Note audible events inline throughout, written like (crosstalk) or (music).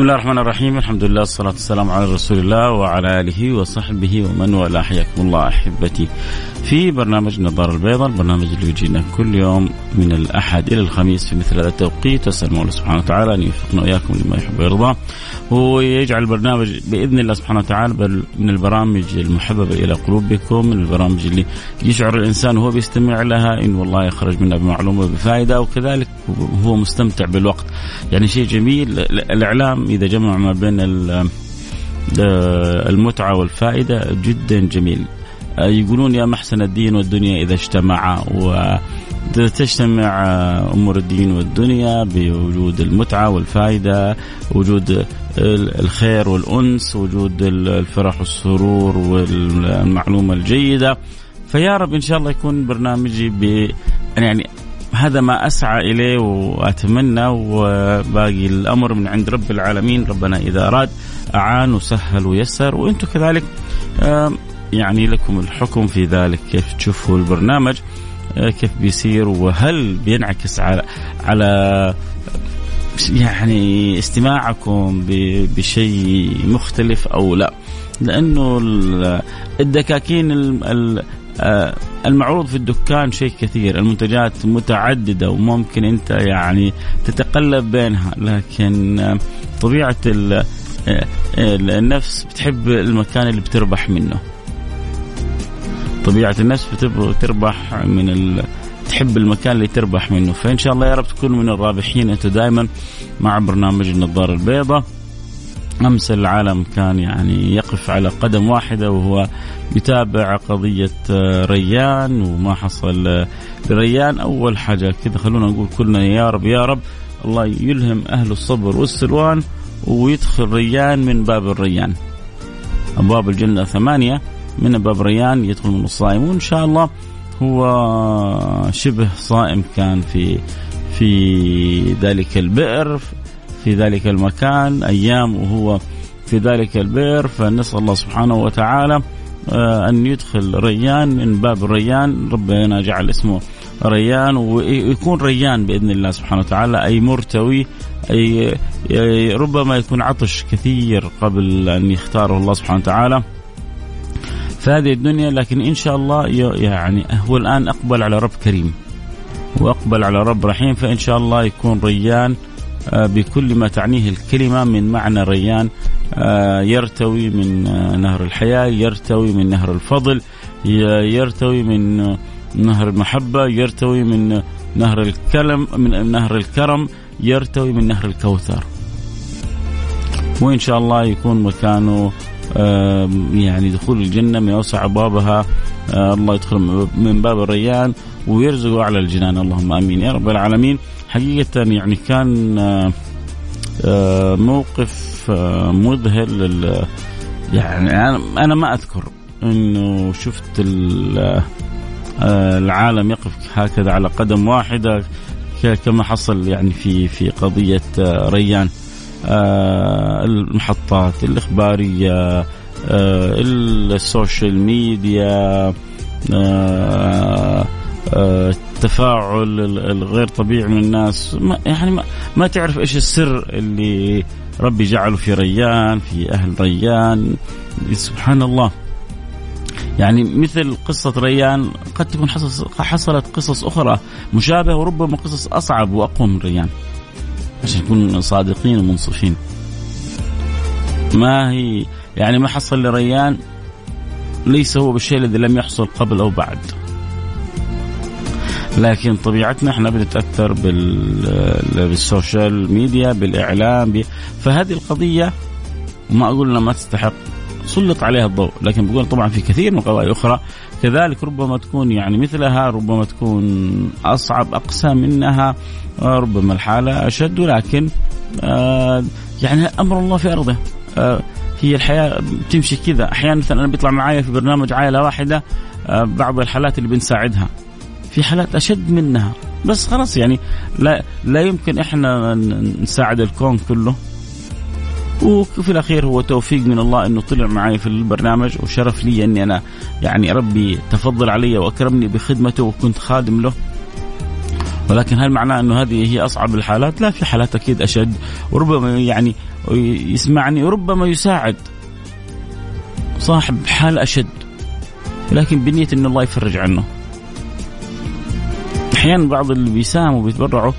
بسم الله الرحمن الرحيم الحمد لله والصلاة والسلام على رسول الله وعلى آله وصحبه ومن والاه حياكم الله أحبتي في برنامج نظار البيضاء البرنامج اللي يجينا كل يوم من الأحد إلى الخميس في مثل هذا التوقيت أسأل الله سبحانه وتعالى أن يوفقنا وإياكم لما يحب ويرضى ويجعل البرنامج بإذن الله سبحانه وتعالى من البرامج المحببة إلى قلوبكم من البرامج اللي يشعر الإنسان وهو بيستمع لها إن والله يخرج منها بمعلومة بفائدة وكذلك هو مستمتع بالوقت. يعني شيء جميل الإعلام إذا جمع ما بين المتعة والفائدة جدا جميل. يقولون يا محسن الدين والدنيا إذا اجتمعا وتجتمع أمور الدين والدنيا بوجود المتعة والفائدة وجود الخير والأنس وجود الفرح والسرور والمعلومة الجيدة. فيا رب إن شاء الله يكون برنامجي ب يعني هذا ما أسعى إليه وأتمنى وباقي الأمر من عند رب العالمين. ربنا إذا أراد أعان وسهل ويسر وأنتم كذلك يعني لكم الحكم في ذلك. كيف تشوفوا البرنامج؟ كيف بيصير وهل بينعكس على على يعني استماعكم بشيء مختلف أو لا؟ لأنه الدكاكين المعروض في الدكان شيء كثير المنتجات متعددة وممكن أنت يعني تتقلب بينها لكن طبيعة النفس بتحب المكان اللي بتربح منه. طبيعة النفس بتربح من ال... تحب المكان اللي تربح منه. فإن شاء الله يا رب تكونوا من الرابحين. أنتم دائما مع برنامج النظارة البيضاء. أمس العالم كان يعني يقف على قدم واحدة وهو يتابع قضية ريان وما حصل لريان. أول حاجة كذا خلونا نقول كلنا يا رب يا رب الله يلهم أهل الصبر والسلوان ويدخل ريان من باب الريان. أبواب الجنة ثمانية. من باب ريان يدخل من الصائمون ان شاء الله هو شبه صائم كان في في ذلك البئر في ذلك المكان أيام وهو في ذلك البئر فنسأل الله سبحانه وتعالى أن يدخل ريان من باب الريان. ربنا جعل اسمه ريان ويكون ريان بإذن الله سبحانه وتعالى أي مرتوي أي ربما يكون عطش كثير قبل أن يختاره الله سبحانه وتعالى. في هذه الدنيا لكن إن شاء الله يعني هو الآن أقبل على رب كريم. واقبل على رب رحيم فإن شاء الله يكون ريان بكل ما تعنيه الكلمة من معنى ريان يرتوي من نهر الحياة يرتوي من نهر الفضل يرتوي من نهر المحبة يرتوي من نهر الكلم من نهر الكرم يرتوي من نهر الكوثر. وإن شاء الله يكون مكانه يعني دخول الجنة من أوسع أبوابها. الله يدخل من باب الريان ويرزقه أعلى الجنان. اللهم آمين. يا رب العالمين. حقيقة يعني كان موقف مذهل يعني أنا ما أذكر أنه شفت العالم يقف هكذا على قدم واحدة كما حصل يعني في في قضية ريان. آه المحطات الإخبارية آه ال social media آه التفاعل الغير طبيعي من الناس. ما يعني ما, ما تعرف إيش السر اللي ربي جعله في ريان في أهل ريان. سبحان الله. يعني مثل قصة ريان قد تكون حصلت قصص أخرى مشابهة وربما قصص أصعب وأقوى من ريان. عشان نكون صادقين ومنصفين. ما هي يعني ما حصل لريان ليس هو بالشيء الذي لم يحصل قبل أو بعد. لكن طبيعتنا إحنا بنتأثر بالسوشيال ميديا بالإعلام فهذه القضية ما أقول إنها ما تستحق. سلط عليها الضوء لكن بقول طبعا في كثير من القضايا أخرى. كذلك ربما تكون يعني مثلها ربما تكون أصعب أقسى منها ربما الحالة أشد ولكن آه يعني أمر الله في أرضه. آه هي الحياة بتمشي كذا. أحيانا مثلا أنا بيطلع معايا في برنامج عائلة واحدة آه بعض الحالات اللي بنساعدها. في حالات أشد منها. بس خلاص يعني لا لا يمكن إحنا نساعد الكون كله. وفي الأخير هو توفيق من الله إنه طلع معي في البرنامج وشرف لي إني أنا يعني ربي تفضل علي وأكرمني بخدمته وكنت خادم له ولكن هل معناه إنه هذه هي أصعب الحالات؟ لا في حالات أكيد أشد وربما يعني يسمعني وربما يساعد صاحب حال أشد لكن بنية إن الله يفرج عنه. أحيانا بعض اللي بيساهموا وبيتبرعوا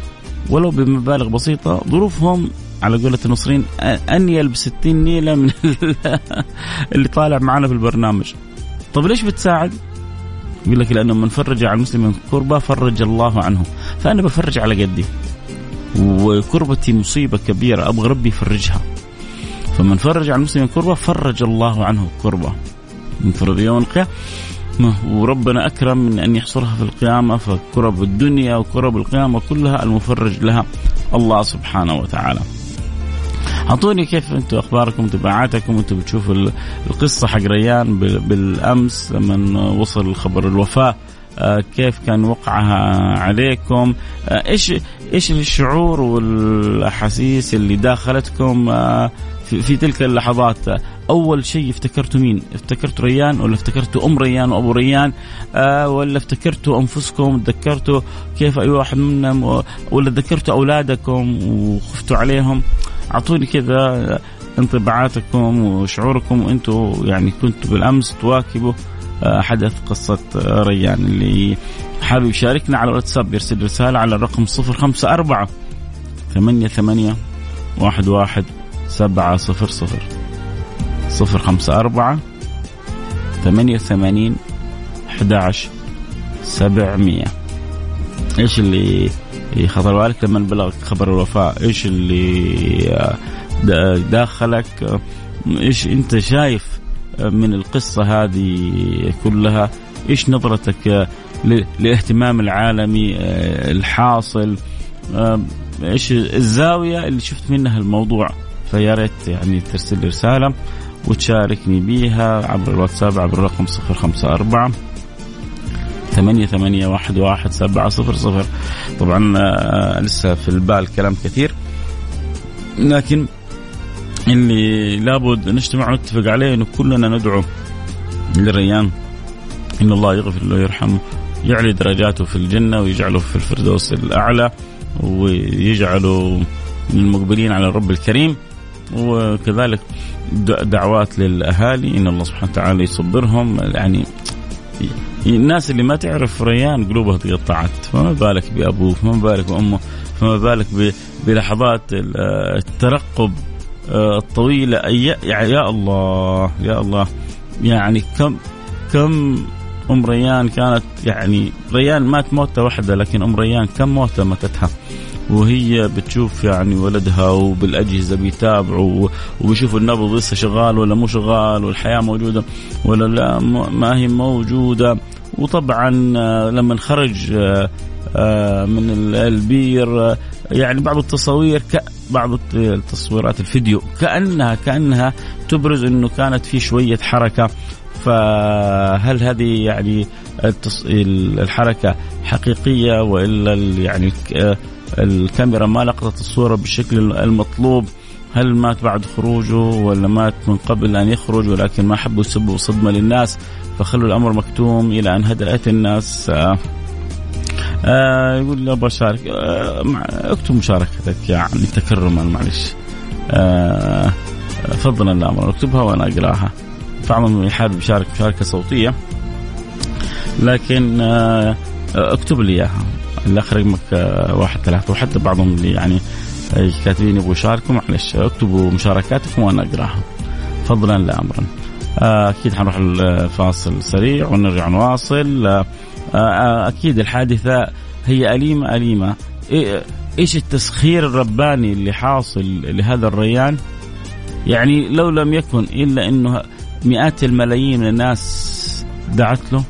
ولو بمبالغ بسيطة ظروفهم على قولة المصريين انيل ب 60 نيلة من (laughs) اللي طالع معنا في البرنامج. طب ليش بتساعد؟ يقول لك لأنه من فرج على المسلم كربة فرج الله عنه، فأنا بفرج على قدي. وكربتي مصيبة كبيرة أبغى ربي يفرجها. فمن فرج على المسلم كربة فرج الله عنه كربة. من فرج يوم القيامة وربنا أكرم من أن يحصرها في القيامة فكرب الدنيا وكرب القيامة كلها المفرج لها الله سبحانه وتعالى. أعطوني كيف أنتم أخباركم تبعاتكم وأنتم بتشوفوا القصة حق ريان بالأمس لما وصل خبر الوفاة. آه، كيف كان وقعها عليكم؟ آه، إيش إيش الشعور والأحاسيس اللي داخلتكم آه، في, تلك اللحظات؟ أول شيء افتكرتوا مين؟ افتكرتوا ريان ولا افتكرتوا أم ريان وأبو ريان؟ ولا افتكرتوا أنفسكم؟ تذكرتوا كيف أي واحد منهم ولا تذكرتوا أولادكم وخفتوا عليهم؟ أعطوني كذا انطباعاتكم وشعوركم وأنتم يعني كنتوا بالأمس تواكبوا آه، حدث قصة ريان اللي حابب يشاركنا على الواتساب يرسل رسالة على الرقم 054 ثمانية ثمانية واحد واحد سبعة صفر صفر. صفر خمسة أربعة ثمانية أحد سبعمية. إيش اللي خطر بالك لما بلغك خبر الوفاة. إيش اللي داخلك؟ إيش أنت شايف من القصة هذه كلها؟ إيش نظرتك للاهتمام العالمي الحاصل؟ إيش الزاوية اللي شفت منها الموضوع؟ فيا ريت يعني ترسل لي رسالة وتشاركني بيها عبر الواتساب عبر الرقم 054 ثمانية ثمانية واحد واحد سبعة صفر صفر. طبعا آه، لسه في البال كلام كثير. لكن اللي لابد نجتمع ونتفق عليه إنه كلنا ندعو للريان. إن الله يغفر له ويرحمه يعلي درجاته في الجنة ويجعله في الفردوس الأعلى ويجعله من المقبلين على الرب الكريم. وكذلك دعوات للأهالي إن الله سبحانه وتعالى يصبرهم. يعني الناس اللي ما تعرف ريان قلوبها تقطعت. فما بالك بابوه فما بالك بأمه فما بالك بلحظات الترقب آه، الطويلة. يعني يا الله يا الله. يعني كم كم أم ريان كانت يعني ريان مات موتة واحدة لكن أم ريان كم موتة ماتتها؟ وهي بتشوف يعني ولدها وبالأجهزة بيتابعوا وبيشوفوا النبض لسه شغال ولا مو شغال والحياة موجودة ولا لا ما هي موجودة. وطبعا آه، لما خرج آه، آه، من البير يعني بعض التصاوير بعض التصويرات الفيديو كأنها كأنها تبرز إنه كانت في شوية حركة. فهل هذه يعني الحركة حقيقية وإلا يعني الكاميرا ما لقطت الصورة بالشكل المطلوب. هل مات بعد خروجه ولا مات من قبل أن يخرج؟ ولكن ما حبوا يسبوا صدمة للناس فخلوا الأمر مكتوم إلى أن هدأت الناس. آه آه يقول أبغى اشارك آه اكتب مشاركتك يعني تكرما معلش. آه فضلا لا أمر اكتبها وأنا أقراها. بعضهم حابب يشارك مشاركه صوتية. لكن آه اكتب لي إياها. الاخ رقمك آه، واحد ثلاثة. وحتى بعضهم اللي يعني آه، كاتبين يبغوا يشاركوا معلش اكتبوا مشاركاتكم وأنا أقراها. فضلا لا امرا. آه، أكيد حنروح الفاصل سريع ونرجع نواصل. أكيد الحادثة هي أليمة أليمة. إيش التسخير الرباني اللي حاصل لهذا الريان؟ يعني لو لم يكن إلا إنه مئات الملايين من الناس دعت له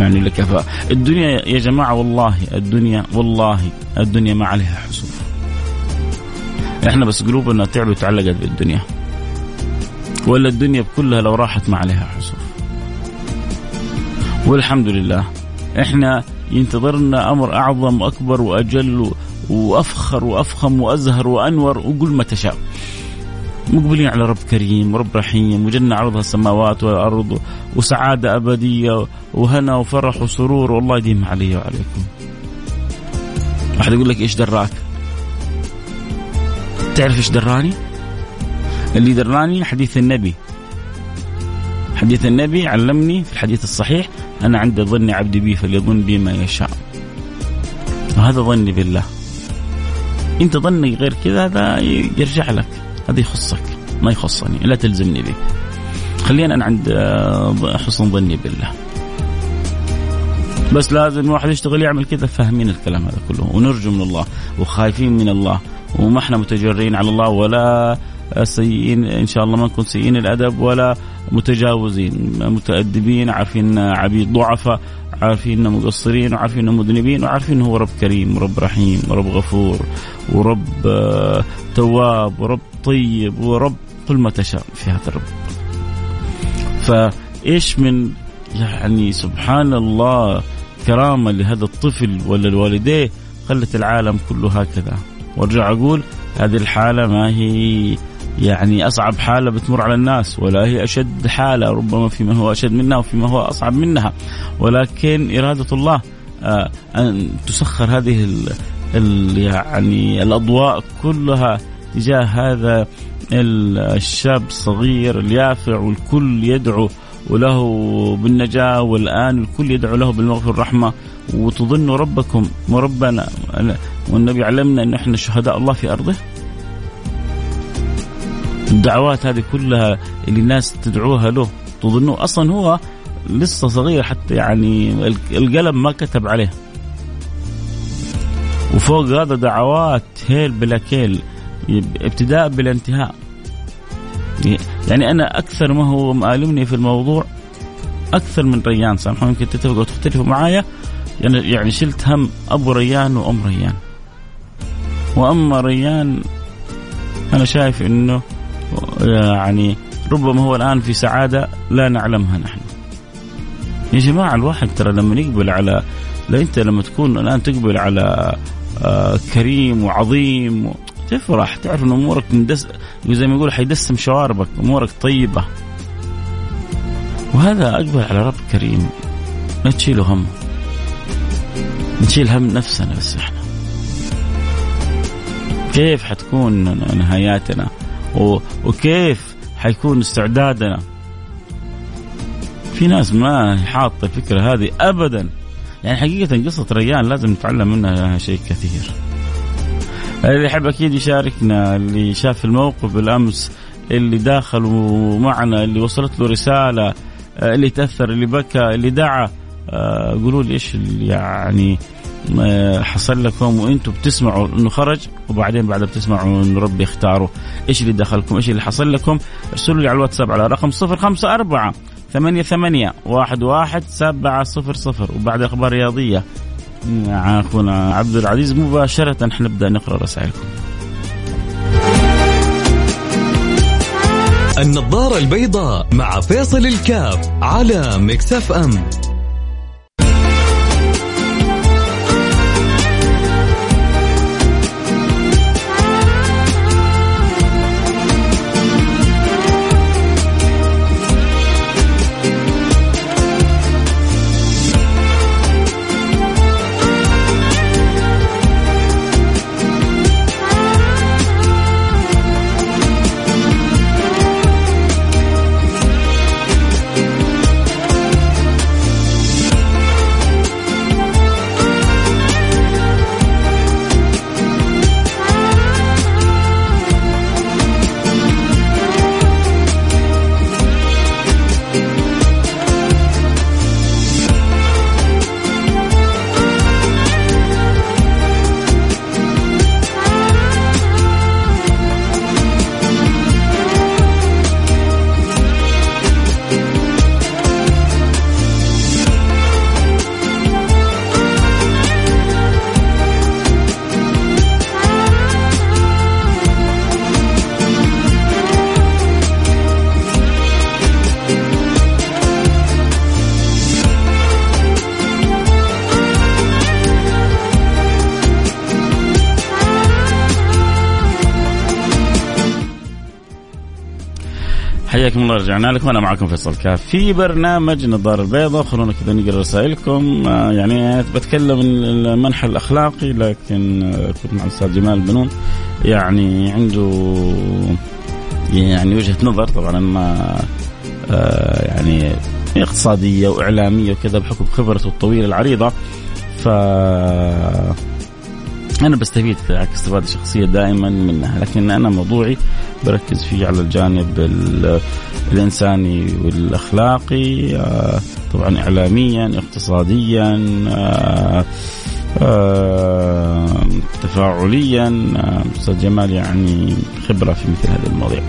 يعني لك. الدنيا يا جماعة والله الدنيا والله الدنيا ما عليها حسوف إحنا بس قلوبنا تعبت وتعلقت بالدنيا. ولا الدنيا كلها لو راحت ما عليها حسوف والحمد لله إحنا ينتظرنا أمر أعظم واكبر وأجل وأفخر وأفخم وأزهر وأنور وقل ما تشاء. مقبلين على رب كريم ورب رحيم وجنة عرضها السماوات والأرض وسعادة أبدية وهنا وفرح وسرور والله يديم علي وعليكم. واحد يقول لك إيش دراك؟ تعرف إيش دراني؟ اللي دراني حديث النبي. حديث النبي علمني في الحديث الصحيح أنا عند ظن عبدي بي فليظن بي ما يشاء. وهذا ظني بالله. إنت ظنك غير كذا هذا يرجع لك. هذا يخصك ما يخصني لا تلزمني به. خلينا أنا عند آه، حسن ظني بالله. بس لازم الواحد يشتغل يعمل كذا فاهمين الكلام هذا كله ونرجو من الله وخايفين من الله وما إحنا متجرين على الله ولا سيئين إن شاء الله ما نكون سيئين الأدب ولا متجاوزين متأدبين عارفين عبيد ضعفاء. عارفين إنه مقصرين وعارفين إنه مذنبين وعارفين إنه هو رب كريم ورب رحيم ورب غفور ورب آه، تواب ورب طيب ورب كل ما تشاء في هذا الرب. فإيش من يعني سبحان الله كرامة لهذا الطفل ولا الوالديه خلت العالم كله هكذا؟ وأرجع أقول هذه الحالة ما هي يعني أصعب حالة بتمر على الناس ولا هي أشد حالة ربما في من هو أشد منها وفي ما هو أصعب منها. ولكن إرادة الله آه، أن تسخر هذه ال ال يعني الأضواء كلها تجاه هذا الشاب الصغير اليافع والكل يدعو وله بالنجاة والآن الكل يدعو له بالمغفرة والرحمة. وتظنوا ربكم وربنا والنبي علمنا أن إحنا شهداء الله في أرضه؟ الدعوات هذه كلها اللي الناس تدعوها له تظنوا أصلا هو لسه صغير حتى يعني القلم ما كتب عليه. وفوق هذا دعوات هيل بلا كيل ابتداء بلا انتهاء. يعني أنا أكثر ما هو مآلمني في الموضوع أكثر من ريان سامحوني يمكن تتفقوا وتختلفوا معايا. يعني يعني شلت هم أبو ريان وأم ريان. وأما ريان أنا شايف إنه يعني ربما هو الآن في سعادة لا نعلمها نحن. يا جماعة الواحد ترى لما يقبل على لا أنت لما تكون الآن تقبل على آه كريم وعظيم تفرح تعرف إن أمورك مدس زي ما يقول حيدسم شواربك أمورك طيبة. وهذا أقبل على رب كريم. لا تشيلوا هم. نشيل هم نفسنا بس إحنا. كيف حتكون نهاياتنا؟ وكيف حيكون استعدادنا. في ناس ما حاطة الفكرة هذه ابدا. يعني حقيقة قصة ريان لازم نتعلم منها شيء كثير. اللي يحب أكيد يشاركنا اللي شاف الموقف بالأمس اللي داخل معنا اللي وصلت له رسالة اللي تأثر اللي بكى اللي دعا آه، قولوا لي إيش يعني حصل لكم وأنتم بتسمعوا انه خرج وبعدين بعد بتسمعوا انه ربي اختاره. إيش اللي دخلكم؟ إيش اللي حصل لكم؟ ارسلوا لي على الواتساب على رقم 054 ثمانية ثمانية واحد واحد سبعة صفر صفر. وبعد أخبار رياضية مع أخونا عبد العزيز مباشرة حنبدأ نقرأ رسائلكم. النظارة البيضاء مع فيصل الكاف على مكسف أم. حياكم الله رجعنا لكم. أنا معكم فيصل كاف في برنامج نظاره البيضاء خلونا كذا نقرأ رسائلكم. آه، يعني بتكلم المنحى الأخلاقي لكن آه، كنت مع الأستاذ جمال بنون. يعني عنده يعني وجهة نظر طبعا ما آه، يعني اقتصادية وإعلامية وكذا بحكم خبرته الطويلة العريضة. ف أنا بستفيد استفاده شخصية دائما منها لكن أنا موضوعي بركز فيه على الجانب الإنساني والأخلاقي آه، طبعا اعلاميا اقتصاديا آه، آه، تفاعليا أستاذ جمال يعني خبرة في مثل هذه المواضيع.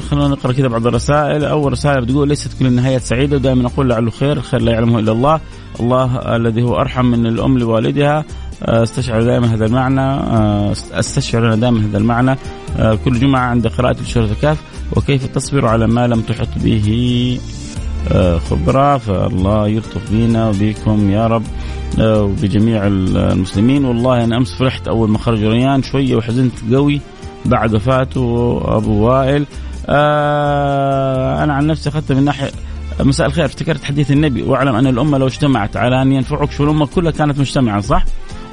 خلونا نقرأ كذا بعض الرسائل، أول رساله بتقول ليست كل النهايات سعيدة ودائما أقول لعله خير، الخير لا يعلمه إلا الله، الله الذي هو أرحم من الأم لوالدها. استشعر دائما هذا المعنى آه، استشعر أنا دائما هذا المعنى. آه، كل جمعة عند قراءة سوره الكهف وكيف تصبر على ما لم تحط به خبرة؟ فالله يلطف بينا وبيكم يا رب وبجميع المسلمين. والله أنا أمس فرحت أول ما خرج ريان شوية وحزنت قوي بعد وفاته أبو وائل. أنا عن نفسي أخذت من ناحية مساء الخير. افتكرت حديث النبي واعلم أن الأمة لو اجتمعت على أن ينفعك شو الأمة كلها كانت مجتمعة صح؟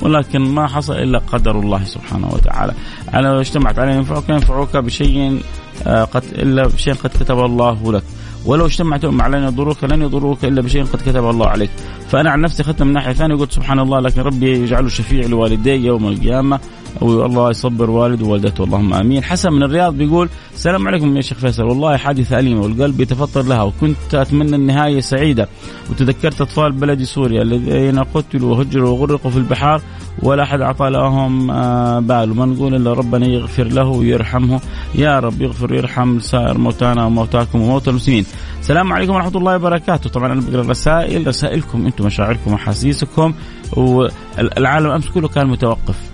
ولكن ما حصل إلا قدر الله سبحانه وتعالى. أنا لو اجتمعت ان ينفعك ينفعك بشيء آه، قد إلا بشيء قد كتبه الله لك. ولو اجتمعت على ان يضروك لن يضروك إلا بشيء قد كتبه الله عليك. فأنا عن نفسي اخذت من ناحية ثانية قلت سبحان الله لكن ربي يجعله شفيع لوالدي يوم القيامة والله يصبر والد ووالدته اللهم آمين. حسن من الرياض بيقول السلام عليكم يا شيخ فيصل. والله حادثه اليمه والقلب يتفطر لها وكنت أتمنى النهاية سعيدة. وتذكرت أطفال بلدي سوريا الذين قتلوا وهجروا وغرقوا في البحار ولا أحد أعطى لهم آه، بال. وما نقول إلا ربنا يغفر له ويرحمه. يا رب يغفر ويرحم سائر موتانا وموتاكم وموتى المسلمين. السلام عليكم ورحمة الله وبركاته، طبعا أنا بقرأ الرسائل رسائلكم أنتم مشاعركم وأحاسيسكم والعالم أمس كله كان متوقف.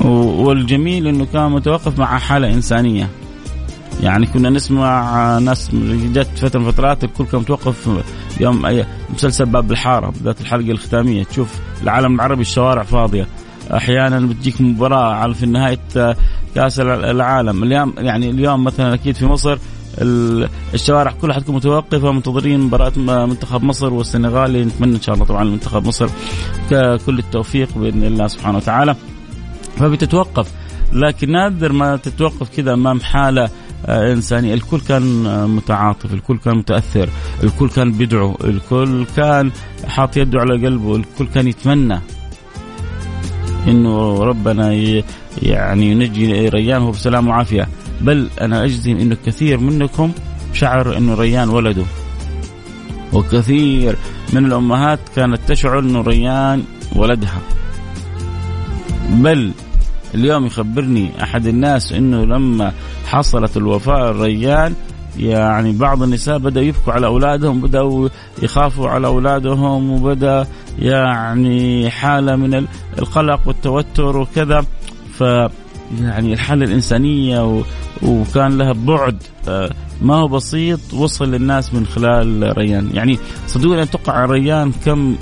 والجميل إنه كان متوقف مع حالة إنسانية. يعني كنا نسمع ناس جت فترة من فترات الكل كان متوقف يوم مسلسل باب الحارة ذات الحلقة الختامية. تشوف العالم العربي الشوارع فاضية. أحيانا بتجيك مباراة على في نهاية كأس العالم. اليوم يعني اليوم مثلا أكيد في مصر الشوارع كلها حتكون متوقفة منتظرين مباراة منتخب مصر والسنغال نتمنى إن شاء الله طبعا منتخب مصر كل التوفيق بإذن الله سبحانه وتعالى. فبتتوقف لكن نادر ما تتوقف كذا أمام حالة آه، إنسانية، الكل كان متعاطف، الكل كان متأثر، الكل كان بيدعو، الكل كان حاط يده على قلبه، الكل كان يتمنى إنه ربنا يعني ينجي ريان وهو بسلام وعافية، بل أنا أجزم انه كثير منكم شعر إنه ريان ولده. وكثير من الأمهات كانت تشعر إنه ريان ولدها. بل اليوم يخبرني أحد الناس إنه لما حصلت الوفاة الريان يعني بعض النساء بدأوا يبكوا على أولادهم بدأوا يخافوا على أولادهم وبدأ يعني حالة من القلق والتوتر وكذا. ف يعني الحالة الإنسانية وكان لها بعد آه، ما هو بسيط وصل للناس من خلال ريان. يعني صدقوني أتوقع ريان كم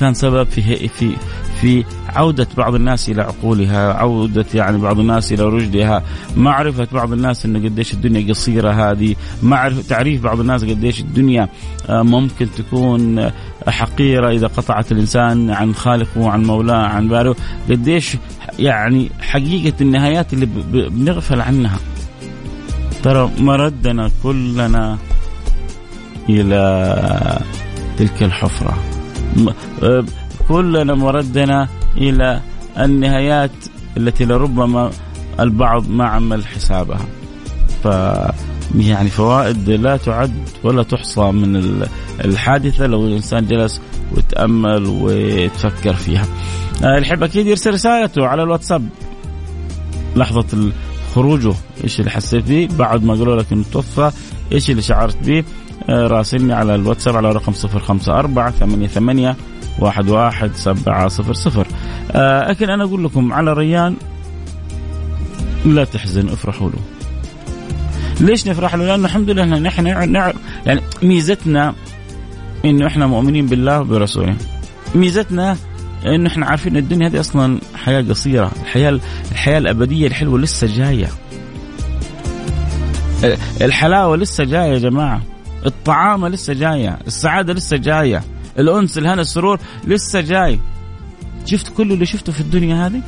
كان سبب في في في عودة بعض الناس إلى عقولها عودة يعني بعض الناس إلى رشدها معرفة بعض الناس أنه قديش الدنيا قصيرة هذه معرفة تعريف بعض الناس قديش الدنيا آه، ممكن تكون حقيرة إذا قطعت الإنسان عن خالقه وعن مولاه عن بارئه قديش يعني حقيقة النهايات اللي بنغفل عنها. ترى مردنا كلنا إلى تلك الحفرة. آه، كلنا مردنا إلى النهايات التي لربما البعض ما عمل حسابها. ف يعني فوائد لا تعد ولا تحصى من الحادثة لو الإنسان جلس وتأمل وتفكر فيها. آه، الحب أكيد يرسل رسالته على الواتساب. لحظة خروجه. إيش اللي حسيت فيه بعد ما قالوا لك إنه توفى إيش اللي شعرت به آه، راسلني على الواتساب على رقم 054 88 واحد واحد سبعة صفر صفر. آه لكن أنا أقول لكم على ريان لا تحزن افرحوا له. ليش نفرح له؟ لأنه الحمد لله نحن يعني ميزتنا إنه إحنا مؤمنين بالله وبرسوله. ميزتنا إنه إحنا عارفين الدنيا هذه أصلا حياة قصيرة، الحياة الحياة الأبدية الحلوة لسه جاية. الحلاوة لسه جاية يا جماعة. الطعامة لسه جاية السعادة لسه جاية. الأنس الهنا السرور لسه جاي. شفت كل اللي شفته في الدنيا هذه؟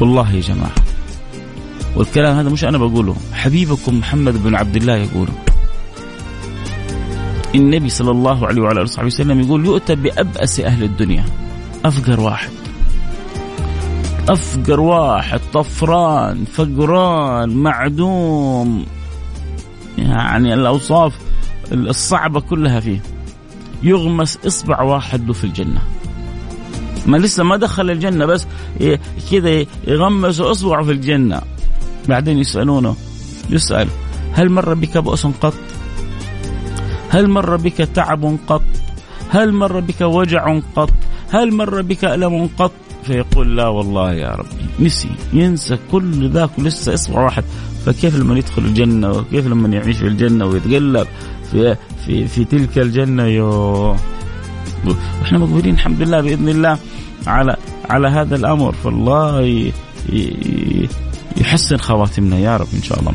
والله يا جماعة والكلام هذا مش أنا بقوله حبيبكم محمد بن عبد الله يقوله النبي صلى الله عليه وعلى آله وصحبه وسلم يقول يؤتى بأبأس أهل الدنيا. أفقر واحد. أفقر واحد طفران فقران معدوم. يعني الأوصاف الصعبة كلها فيه. يغمس إصبع واحد له في الجنة. ما لسه ما دخل الجنة بس كذا يغمس إصبعه في الجنة. بعدين يسألونه يسأل هل مر بك بؤس قط؟ هل مر بك تعب قط؟ هل مر بك وجع قط؟ هل مر بك ألم قط؟ فيقول لا والله يا ربي. نسي ينسى كل ذاك لسه إصبع واحد. فكيف لما يدخل الجنة وكيف لما يعيش في الجنة ويتقلب؟ في في في تلك الجنة يو. وإحنا مقبولين الحمد لله بإذن الله على على هذا الأمر. فالله يحسن خواتمنا يا رب إن شاء الله.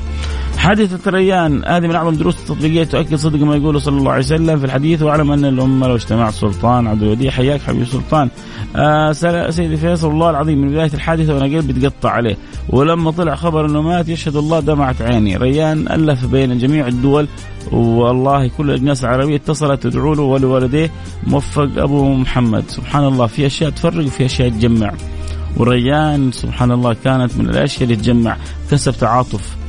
حادثة ريان هذه من أعظم دروس التطبيقية تؤكد صدق ما يقوله صلى الله عليه وسلم في الحديث واعلم أن الأمة لو اجتمعت سلطان عبد الوديع حياك حبيبي سلطان. آه سيدي فيصل الله العظيم من بداية الحادثة وأنا قلبي تقطع عليه. ولما طلع خبر أنه مات يشهد الله دمعت عيني. ريان ألف بين جميع الدول والله كل الأجناس العربية اتصلت تدعو له ولوالديه. موفق أبو محمد. سبحان الله في أشياء تفرق وفي أشياء تجمع. وريان سبحان الله كانت من الأشياء اللي تجمع. كسب تعاطف.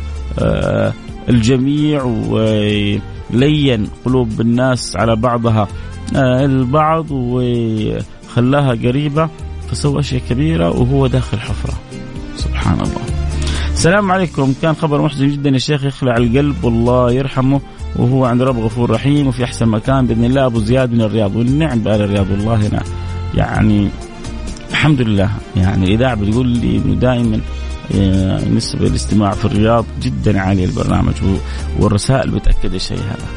الجميع ولين قلوب الناس على بعضها. آه، البعض وخلاها قريبة فسوى أشياء كبيرة وهو داخل حفرة. سبحان الله. السلام عليكم. كان خبر محزن جدا يا شيخ يخلع القلب والله يرحمه وهو عند رب غفور رحيم وفي أحسن مكان بإذن الله. أبو زياد من الرياض والنعم بآل الرياض والله هنا يعني الحمد لله. يعني الاذاعه بتقول لي إنه دائما آه، نسبة الاستماع في الرياض جدا عالية البرنامج والرسائل بتأكد الشيء هذا.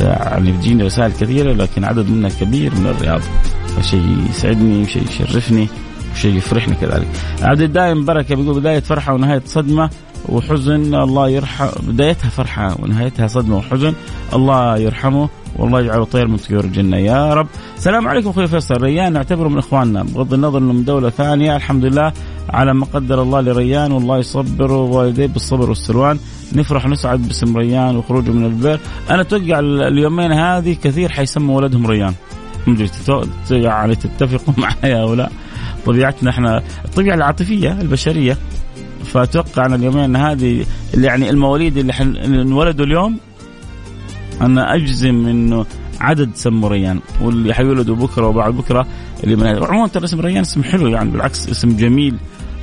يعني بتجيني رسائل كثيرة لكن عدد منها كبير من الرياض. فشيء يسعدني وشيء يشرفني وشيء يفرحني كذلك. عبد الدائم بركة بيقول بداية فرحة ونهاية صدمة وحزن الله يرحم بدايتها فرحة ونهايتها صدمة وحزن الله يرحمه والله يجعله طير من طيور الجنة. يا رب. السلام عليكم أخوي فيصل. ريان نعتبره من إخواننا بغض النظر أنه من دولة ثانية الحمد لله. على ما قدر الله لريان. والله يصبر والديه بالصبر والسلوان. نفرح ونسعد باسم ريان وخروجه من البيت. أنا أتوقع اليومين هذه كثير حيسموا ولدهم ريان. يعني تتفقوا (laughs) معي أو لا. طبيعتنا إحنا الطبيعة العاطفية البشرية. فأتوقع أن اليومين هذه يعني المواليد اللي انولدوا اليوم أنا أجزم إنه عدد سموا ريان. واللي حيولدوا بكرة وبعد بكرة اللي عموما ترى اسم ريان اسم حلو يعني بالعكس اسم جميل.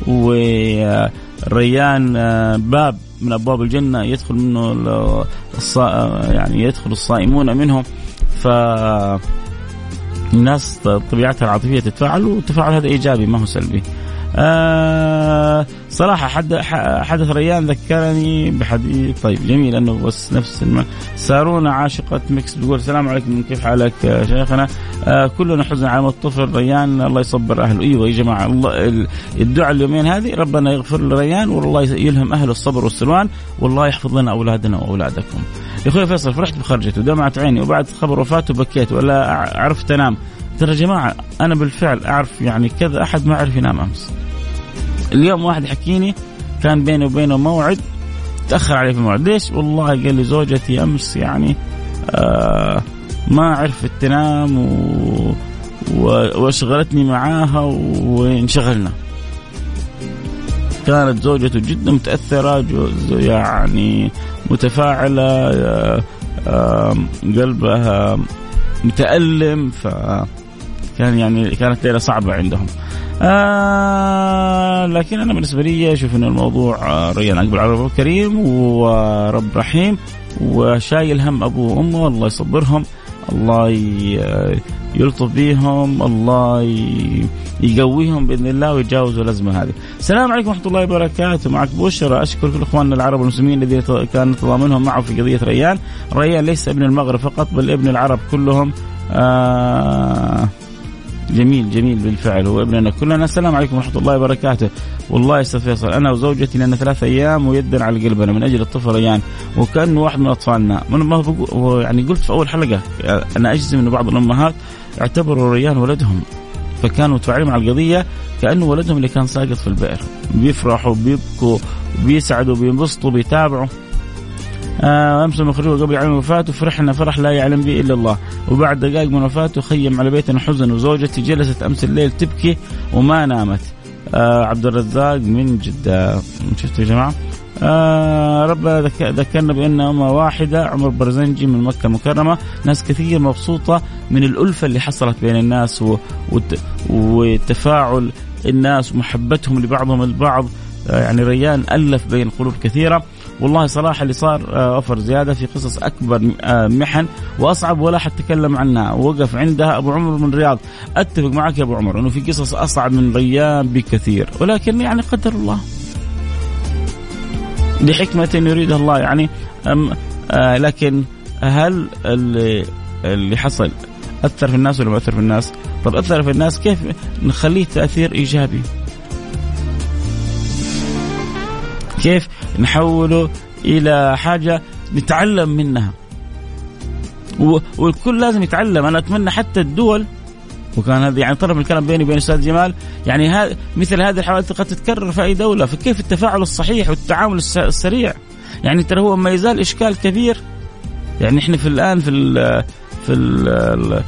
وريان آه، باب من أبواب الجنة يدخل منه يعني يدخل الصائمون منه ف الناس طبيعتها العاطفية تتفاعل والتفاعل هذا إيجابي ما هو سلبي. آه صراحة حد حدث ريان ذكرني بحديث طيب جميل أنه بس نفس الم... سارونا عاشقة mix بتقول السلام عليكم كيف حالك شيخنا؟ آه كلنا حزن على الطفل ريان الله يصبر أهله. أيوه يا جماعة الله الدعاء اليومين هذه ربنا يغفر لريان والله يلهم اهله الصبر والسلوان والله يحفظ لنا أولادنا وأولادكم. يا أخوي فيصل فرحت بخرجته ودمعت عيني وبعد خبر وفاته بكيت ولا عرفت انام ترى يا جماعة أنا بالفعل أعرف يعني كذا أحد ما عرف ينام أمس. اليوم واحد يحكيني كان بيني وبينه موعد تأخر عليه في الموعد. ليش؟ والله قال لي زوجتي أمس يعني آه ما عرفت تنام و... وأشغلتني معاها وانشغلنا. كانت زوجته جدا متأثرة يعني متفاعلة آه، قلبها متألم ف كان يعني كانت ليلة صعبة عندهم. آه لكن أنا بالنسبة لي أشوف إن الموضوع آه ريان اقبل على رب كريم ورب رحيم وشايل هم ابوه وأمه الله يصبرهم الله يلطف بهم الله يقويهم بإذن الله ويتجاوزوا الأزمة هذه. السلام عليكم ورحمة الله وبركاته معك بشرى اشكر كل اخواننا العرب والمسلمين الذين كان تضامنهم معه في قضية ريان. ريان ليس ابن المغرب فقط بل ابن العرب كلهم. آه جميل جميل بالفعل. هو ابننا كلنا السلام عليكم ورحمة الله وبركاته. والله يا أستاذ فيصل أنا وزوجتي لنا ثلاث أيام ويدا على قلبنا من أجل الطفل ريان وكأنه واحد من أطفالنا. من ما يعني قلت في أول حلقة أنا أجزم إنه بعض الأمهات اعتبروا ريان ولدهم فكانوا متفاعلين مع القضية كأنه ولدهم اللي كان ساقط في البئر. بيفرحوا بيبكوا بيسعدوا بينبسطوا بيتابعوا. أمس المخرج قبل عام وفاته فرحنا فرح لا يعلم به إلا الله. وبعد دقائق من وفاته خيم على بيتنا حزن وزوجتي جلست أمس الليل تبكي وما نامت. آه عبد الرزاق من جدة. شفتوا يا جماعة؟ آه ربنا ذكرنا بأن أمة واحدة عمر برزنجي من مكة المكرمة. ناس كثير مبسوطة من الألفة اللي حصلت بين الناس وتفاعل الناس ومحبتهم لبعضهم البعض. آه يعني ريان ألف بين قلوب كثيرة. والله صراحة اللي صار آه، زيادة في قصص أكبر آه، محن وأصعب ولا حد تكلم عنها. وقف عندها أبو عمر من الرياض أتفق معك يا أبو عمر أنه في قصص أصعب من ريان بكثير. ولكن يعني قدر الله. لحكمة يريدها الله يعني أم آه لكن هل اللي, اللي حصل أثر في الناس ولا ما أثر في الناس؟ طب أثر في الناس كيف نخليه تأثير إيجابي؟ كيف نحوله إلى حاجة نتعلم منها. والكل لازم يتعلم. أنا أتمنى حتى الدول وكان هذا يعني طرف الكلام بيني وبين الاستاذ جمال يعني هذا مثل هذه الحوادث قد تتكرر في أي دولة فكيف التفاعل الصحيح والتعامل السريع؟ يعني ترى هو ما يزال إشكال كبير. يعني إحنا في الآن في ال في ال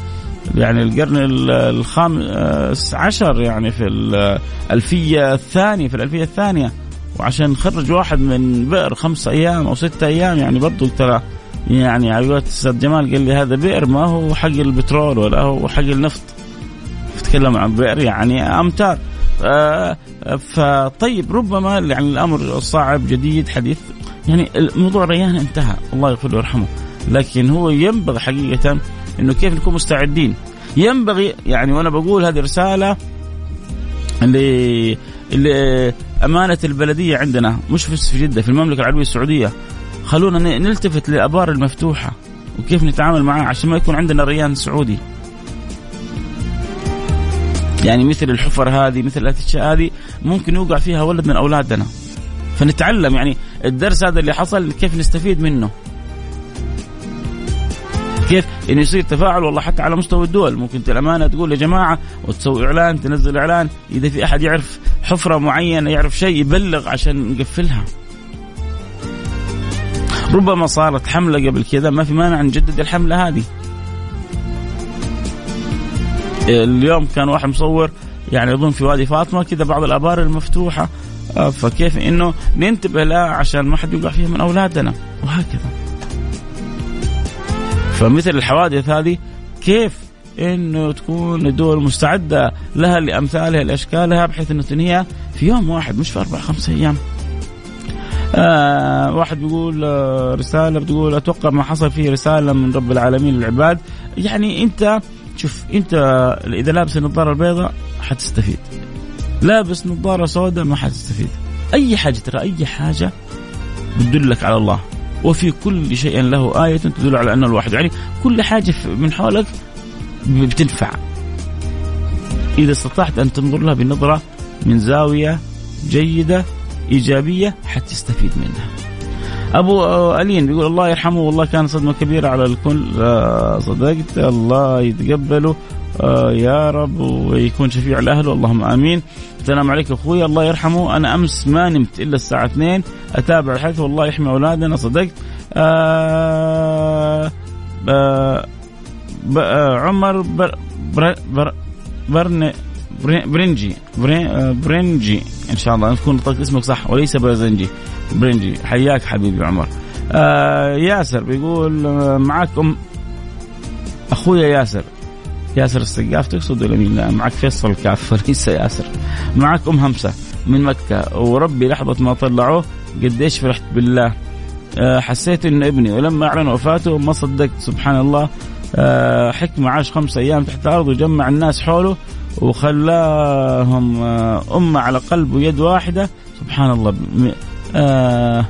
يعني القرن الخامس عشر يعني في الألفية الثانية في الألفية الثانية. وعشان نخرج واحد من بئر خمسة أيام أو ستة أيام يعني برضو ترى يعني على الأستاذ جمال قال لي هذا بئر ما هو حق البترول ولا هو حق النفط. تتكلم عن بئر يعني أمتار. آه فطيب ربما يعني الأمر صعب جديد حديث. يعني الموضوع ريان انتهى الله يغفر له ويرحمه. لكن هو ينبغي حقيقة إنه كيف نكون مستعدين. ينبغي يعني وأنا بقول هذه رسالة أمانة البلدية عندنا مش في جدة في المملكة العربية السعودية. خلونا نلتفت للأبار المفتوحة وكيف نتعامل معها عشان ما يكون عندنا ريان سعودي. يعني مثل الحفر هذه مثل الاشياء هذه ممكن يوقع فيها ولد من أولادنا. فنتعلم يعني الدرس هذا اللي حصل كيف نستفيد منه. كيف انه يصير تفاعل والله حتى على مستوى الدول. ممكن الأمانة تقول يا جماعة وتسوي إعلان تنزل إعلان إذا في أحد يعرف حفرة معينة يعرف شيء يبلغ عشان نقفلها ربما صارت حملة قبل كذا ما في مانع نجدد الحملة هذه. اليوم كان واحد مصور يعني أظن في وادي فاطمة كذا بعض الآبار المفتوحة. آه، فكيف إنه ننتبه لها عشان ما حد يوقع فيها من أولادنا؟ وهكذا. فمثل الحوادث هذه كيف إنه تكون الدول مستعدة لها لأمثالها لأشكالها بحيث إنه تنهيها في يوم واحد مش في أربع خمس أيام. آه واحد بيقول آه رسالة بتقول أتوقع ما حصل فيه رسالة من رب العالمين للعباد يعني أنت شوف أنت إذا لابس النظاره البيضاء حتستفيد. لابس نظارة سوداء ما حتستفيد. أي حاجة ترى أي حاجة بتدلك على الله وفي كل شيء له آية تدل على أنه الواحد يعني كل حاجة من حولك بتنفع إذا استطعت أن تنظر لها بنظرة من زاوية جيدة إيجابية حتستفيد منها. أبو ألين بيقول الله يرحمه والله كان صدمة كبيرة على الكل. آه، صدقت الله يتقبله. آه، يا رب ويكون شفيع لاهله اللهم آمين. السلام عليك أخوي الله يرحمه. أنا أمس ما نمت إلا الساعة 2 أتابع الحديث والله يحمي أولادنا. صدقت. آه آه آه عمر بر بر بر برن برنجي. برنجي. إن شاء الله. تكون نطقت اسمك صح. وليس برزنجي برنجي. حياك حبيبي عمر. آه ياسر بيقول آه، ام أخويا ياسر. ياسر السقاف. تقصد ولا مين؟ معك فيصل الكاف. (laughs) وليس ياسر. معك أم همسة من مكة. وربي لحظة ما طلعوه قديش فرحت بالله. حسيت انه ابني ولما أعلن وفاته ما صدقت. سبحان الله. أه حكمه عاش خمس أيام تحت الأرض وجمع الناس حوله وخلاهم أه أمة على قلب ويد واحدة. سبحان الله أه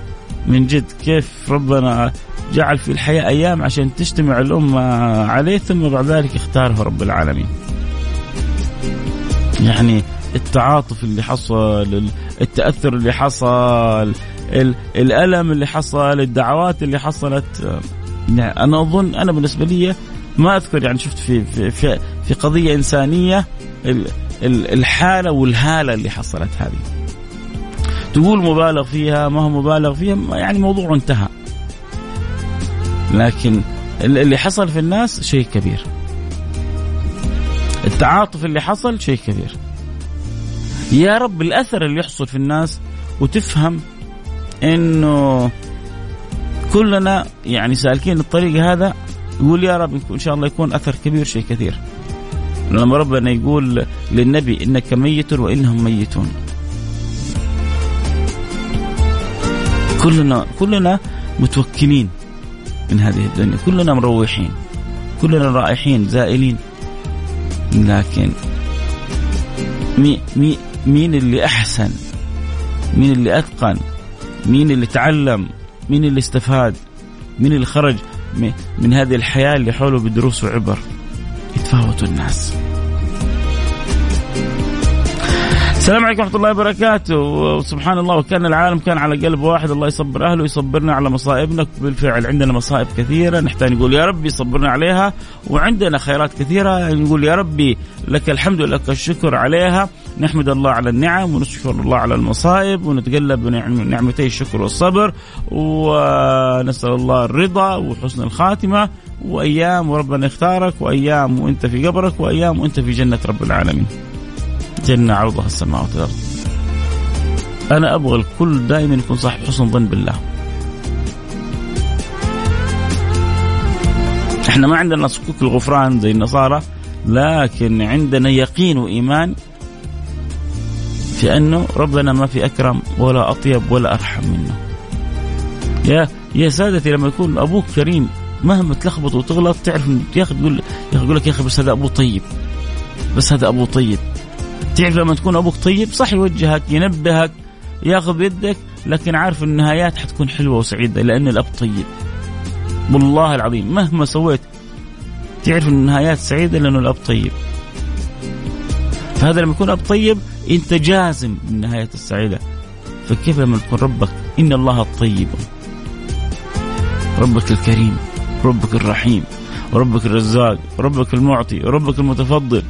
من جد كيف ربنا جعل في الحياة أيام عشان تجتمع الأمة عليه ثم بعد ذلك اختاره رب العالمين. يعني التعاطف اللي حصل التأثر اللي حصل الألم اللي حصل الدعوات اللي حصلت. يعني أنا أظن أنا بالنسبة لي ما أذكر يعني شفت في في في, في قضية إنسانية الحالة والهالة اللي حصلت هذه. تقول مبالغ فيها ما هو مبالغ فيها يعني موضوع انتهى. لكن اللي حصل في الناس شيء كبير. التعاطف اللي حصل شيء كبير. يا رب الأثر اللي يحصل في الناس وتفهم إنه كلنا يعني سالكين الطريق هذا يقول يا رب إن شاء الله يكون أثر كبير شيء كثير. لما ربنا يقول للنبي إنك ميت وإنهم ميتون. كلنا كلنا متوكلين من هذه الدنيا. كلنا مروحين. كلنا رائحين زائلين. لكن مي مي مين اللي أحسن؟ مين اللي أتقن؟ مين اللي تعلم؟ مين اللي استفاد؟ مين اللي خرج؟ من هذه الحياة اللي حوله بدروس وعبر. يتفاوتوا الناس. السلام عليكم ورحمة الله وبركاته. وسبحان الله وكان العالم كان على قلب واحد. الله يصبر أهله ويصبرنا على مصائبنا. بالفعل عندنا مصائب كثيرة. نحتاج نقول يا ربي صبرنا عليها وعندنا خيرات كثيرة. نقول يا ربي لك الحمد ولك الشكر عليها. نحمد الله على النعم ونشكر الله على المصائب ونتقلب بنعمتي الشكر والصبر. ونسأل الله الرضا وحسن الخاتمة. وأيام وربنا يختارك وأيام وأنت في قبرك وأيام وأنت في جنة رب العالمين. جنة عرضها السماوات والأرض. أنا أبغى الكل دائما يكون صاحب حسن ظن بالله. إحنا ما عندنا صكوك الغفران زي النصارى لكن عندنا يقين وإيمان في أنه ربنا ما في أكرم ولا أطيب ولا أرحم منه. يا يا سادتي لما يكون أبوك كريم مهما تلخبط وتغلط تعرف يا أخي يقول يقول لك يا أخي بس هذا ابوه طيب. بس هذا ابوه طيب. تعرف لما تكون أبوك طيب؟ صح يوجهك ينبهك ياخذ بيدك لكن عارف النهايات حتكون حلوة وسعيدة لأن الأب طيب. والله العظيم مهما سويت تعرف النهايات سعيدة لأنه الأب طيب. فهذا لما يكون أب طيب أنت جازم بالنهايات السعيدة. فكيف لما يكون ربك؟ إن الله الطيب ربك الكريم ربك الرحيم ربك الرزاق ربك المعطي ربك المتفضل.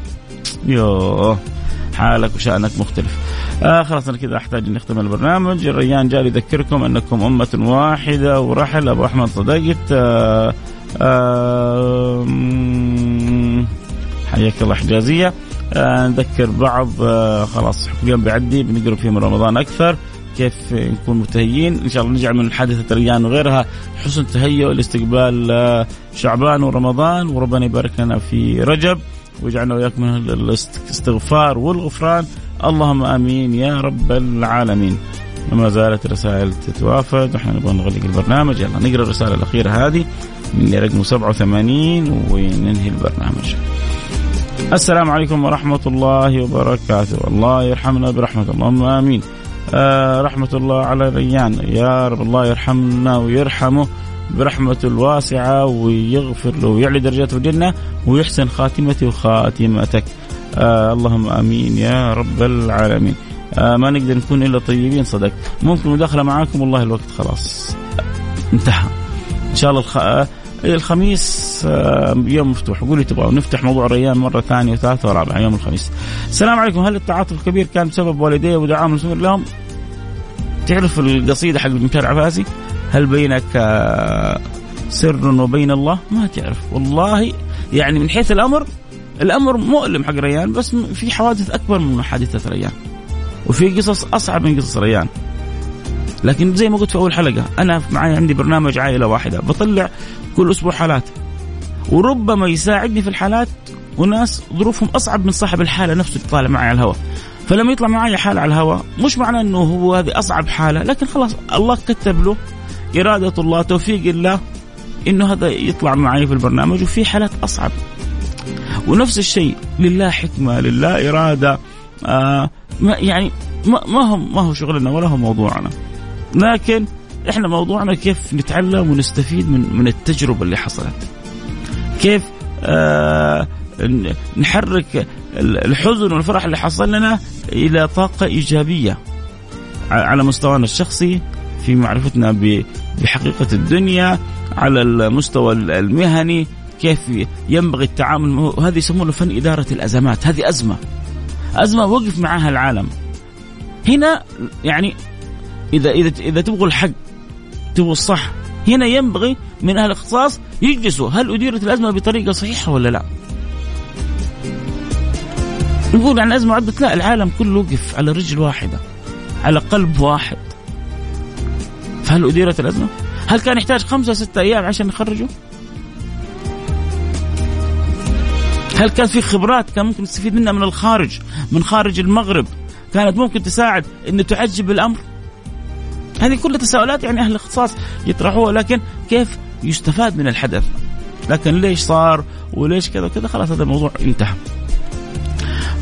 يوه حالك وشأنك مختلف. آه خلاص أنا كذا أحتاج أن نختم البرنامج. الريان جاء يذكركم أنكم أمة واحدة ورحل. أبو أحمد صدقت. آه آه حياك الله حجازية. آه نذكر بعض. آه خلاص اليوم بيعدي بنقرب فيه من رمضان أكثر. كيف نكون متهيئين. إن شاء الله نجعل من حادثه الريان وغيرها حسن تهيؤ لاستقبال آه، شعبان ورمضان. وربنا يبارك لنا في رجب. ويجعلنا وإياكم من الاستغفار والغفران. اللهم آمين يا رب العالمين. وما زالت الرسائل تتوافد ونحن نبغى نغلق البرنامج. يلا نقرأ الرسالة الأخيرة هذه من رقم 87 وننهي البرنامج. السلام عليكم ورحمة الله وبركاته، الله يرحمنا برحمه اللهم آمين. آه رحمة الله على ريان يا رب الله يرحمنا ويرحمه. برحمته الواسعة ويغفر له ويعلي درجاته في الجنة ويحسن خاتمتي وخاتمتك آه اللهم آمين يا رب العالمين آه ما نقدر نكون إلا طيبين صدق ممكن مداخله معاكم والله الوقت خلاص انتهى إن شاء الله. آه الخميس آه يوم مفتوح قولي تبغوا نفتح موضوع ريان مرة ثانية وثالثة ورابعة يوم الخميس. السلام عليكم هل التعاطف الكبير كان بسبب والديه ودعاهم المسلمين لهم؟ تعرف القصيدة حق المثال عباسي؟ هل بينك سر وبين الله؟ ما تعرف. والله يعني من حيث الأمر الأمر مؤلم حق ريان بس في حوادث أكبر من حادثة ريان. وفي قصص أصعب من قصص ريان. لكن زي ما قلت في أول حلقة أنا معي عندي برنامج عائلة واحدة. بطلع كل أسبوع حالات. وربما يساعدني في الحالات وناس ظروفهم أصعب من صاحب الحالة نفسه طالع معي على الهواء. فلما يطلع معي حالة على الهواء مش معناه أنه هو هذه أصعب حالة لكن خلاص الله كتب له إرادة الله توفيق الله إنه هذا يطلع معي في البرنامج وفي حالات أصعب. ونفس الشيء لله حكمة لله إرادة آه ما يعني ما, ما هو ما هو شغلنا ولا هو موضوعنا. لكن إحنا موضوعنا كيف نتعلم ونستفيد من من التجربة اللي حصلت. كيف آه نحرك الحزن والفرح اللي حصل لنا إلى طاقة إيجابية على مستوانا الشخصي في معرفتنا بحقيقة الدنيا على المستوى المهني كيف ينبغي التعامل هذه يسمونه فن إدارة الأزمات هذه أزمة. أزمة وقف معها العالم. هنا يعني اذا إذا إذا تبغوا الحق تبغوا الصح هنا ينبغي من أهل الإختصاص يجلسوا هل أديرت الأزمة بطريقة صحيحة ولا لا؟ نقول عن أزمة عدت لا العالم كله وقف على رجل واحدة على قلب واحد. فهل اديرت الأزمة؟ هل كان يحتاج خمسة ستة أيام عشان يخرجوا؟ هل كان في خبرات كان ممكن نستفيد منها من الخارج من خارج المغرب؟ كانت ممكن تساعد انه تعجب الأمر؟ هذه كلها تساؤلات يعني أهل الاختصاص يطرحوها لكن كيف يستفاد من الحدث؟ لكن ليش صار وليش كذا وكذا؟ خلاص هذا الموضوع انتهى.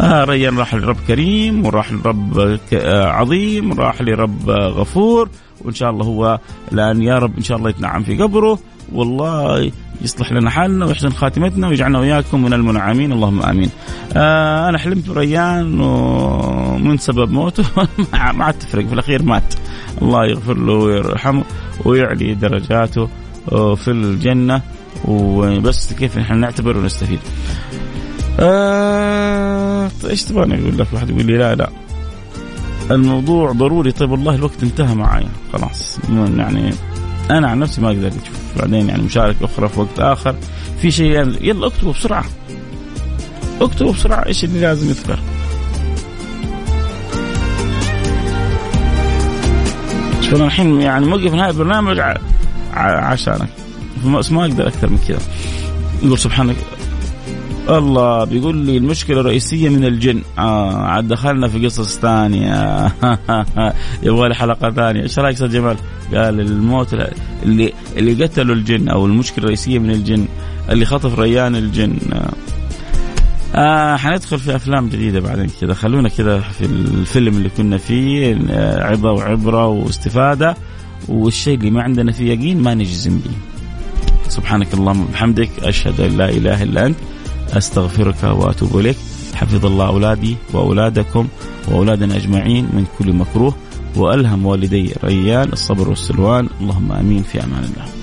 آه ريان راح لرب كريم وراح لرب آه، عظيم راح لرب غفور وإن شاء الله هو الآن يا رب إن شاء الله يتنعم في قبره والله يصلح لنا حالنا ويحسن خاتمتنا ويجعلنا وياكم من المنعمين اللهم آمين. آه أنا حلمت بريان ومن سبب موته (laughs) ما عاد تفرق في الأخير مات. الله يغفر له ويرحمه ويعلي درجاته آه، في الجنة وبس كيف نحن نعتبر ونستفيد. آه إيش تبغاني أقول لك؟ واحد يقول لي لا لا. الموضوع ضروري. طيب والله الوقت انتهى معايا خلاص. يعني أنا عن نفسي ما أقدر أشوف. بعدين يعني مشاركه أخرى في وقت آخر. في شيء يعني يلا اكتبوا بسرعة. اكتبوا بسرعة إيش اللي لازم يذكر. شوف الحين يعني موقف نهاية البرنامج عشانك. ما أقدر أكثر من كذا. يقول سبحانك الله بيقول لي المشكلة الرئيسية من الجن. آه عاد دخلنا في قصص ثانية. (laughs) يبغى لي حلقة ثانية. إيش رأيك أستاذ جمال؟ قال الموت اللي اللي قتلوا الجن أو المشكلة الرئيسية من الجن اللي خطف ريان الجن. آه حندخل في أفلام جديدة بعدين كذا. خلونا كذا في الفيلم اللي كنا فيه آه، عظة وعبرة واستفادة. والشيء اللي ما عندنا فيه يقين ما نجزم به سبحانك اللهم وبحمدك أشهد أن لا إله إلا أنت. أستغفرك وأتوب إليك. حفظ الله أولادي وأولادكم واولادنا أجمعين من كل مكروه وألهم والدي ريان الصبر والسلوان. اللهم آمين. في أمان الله.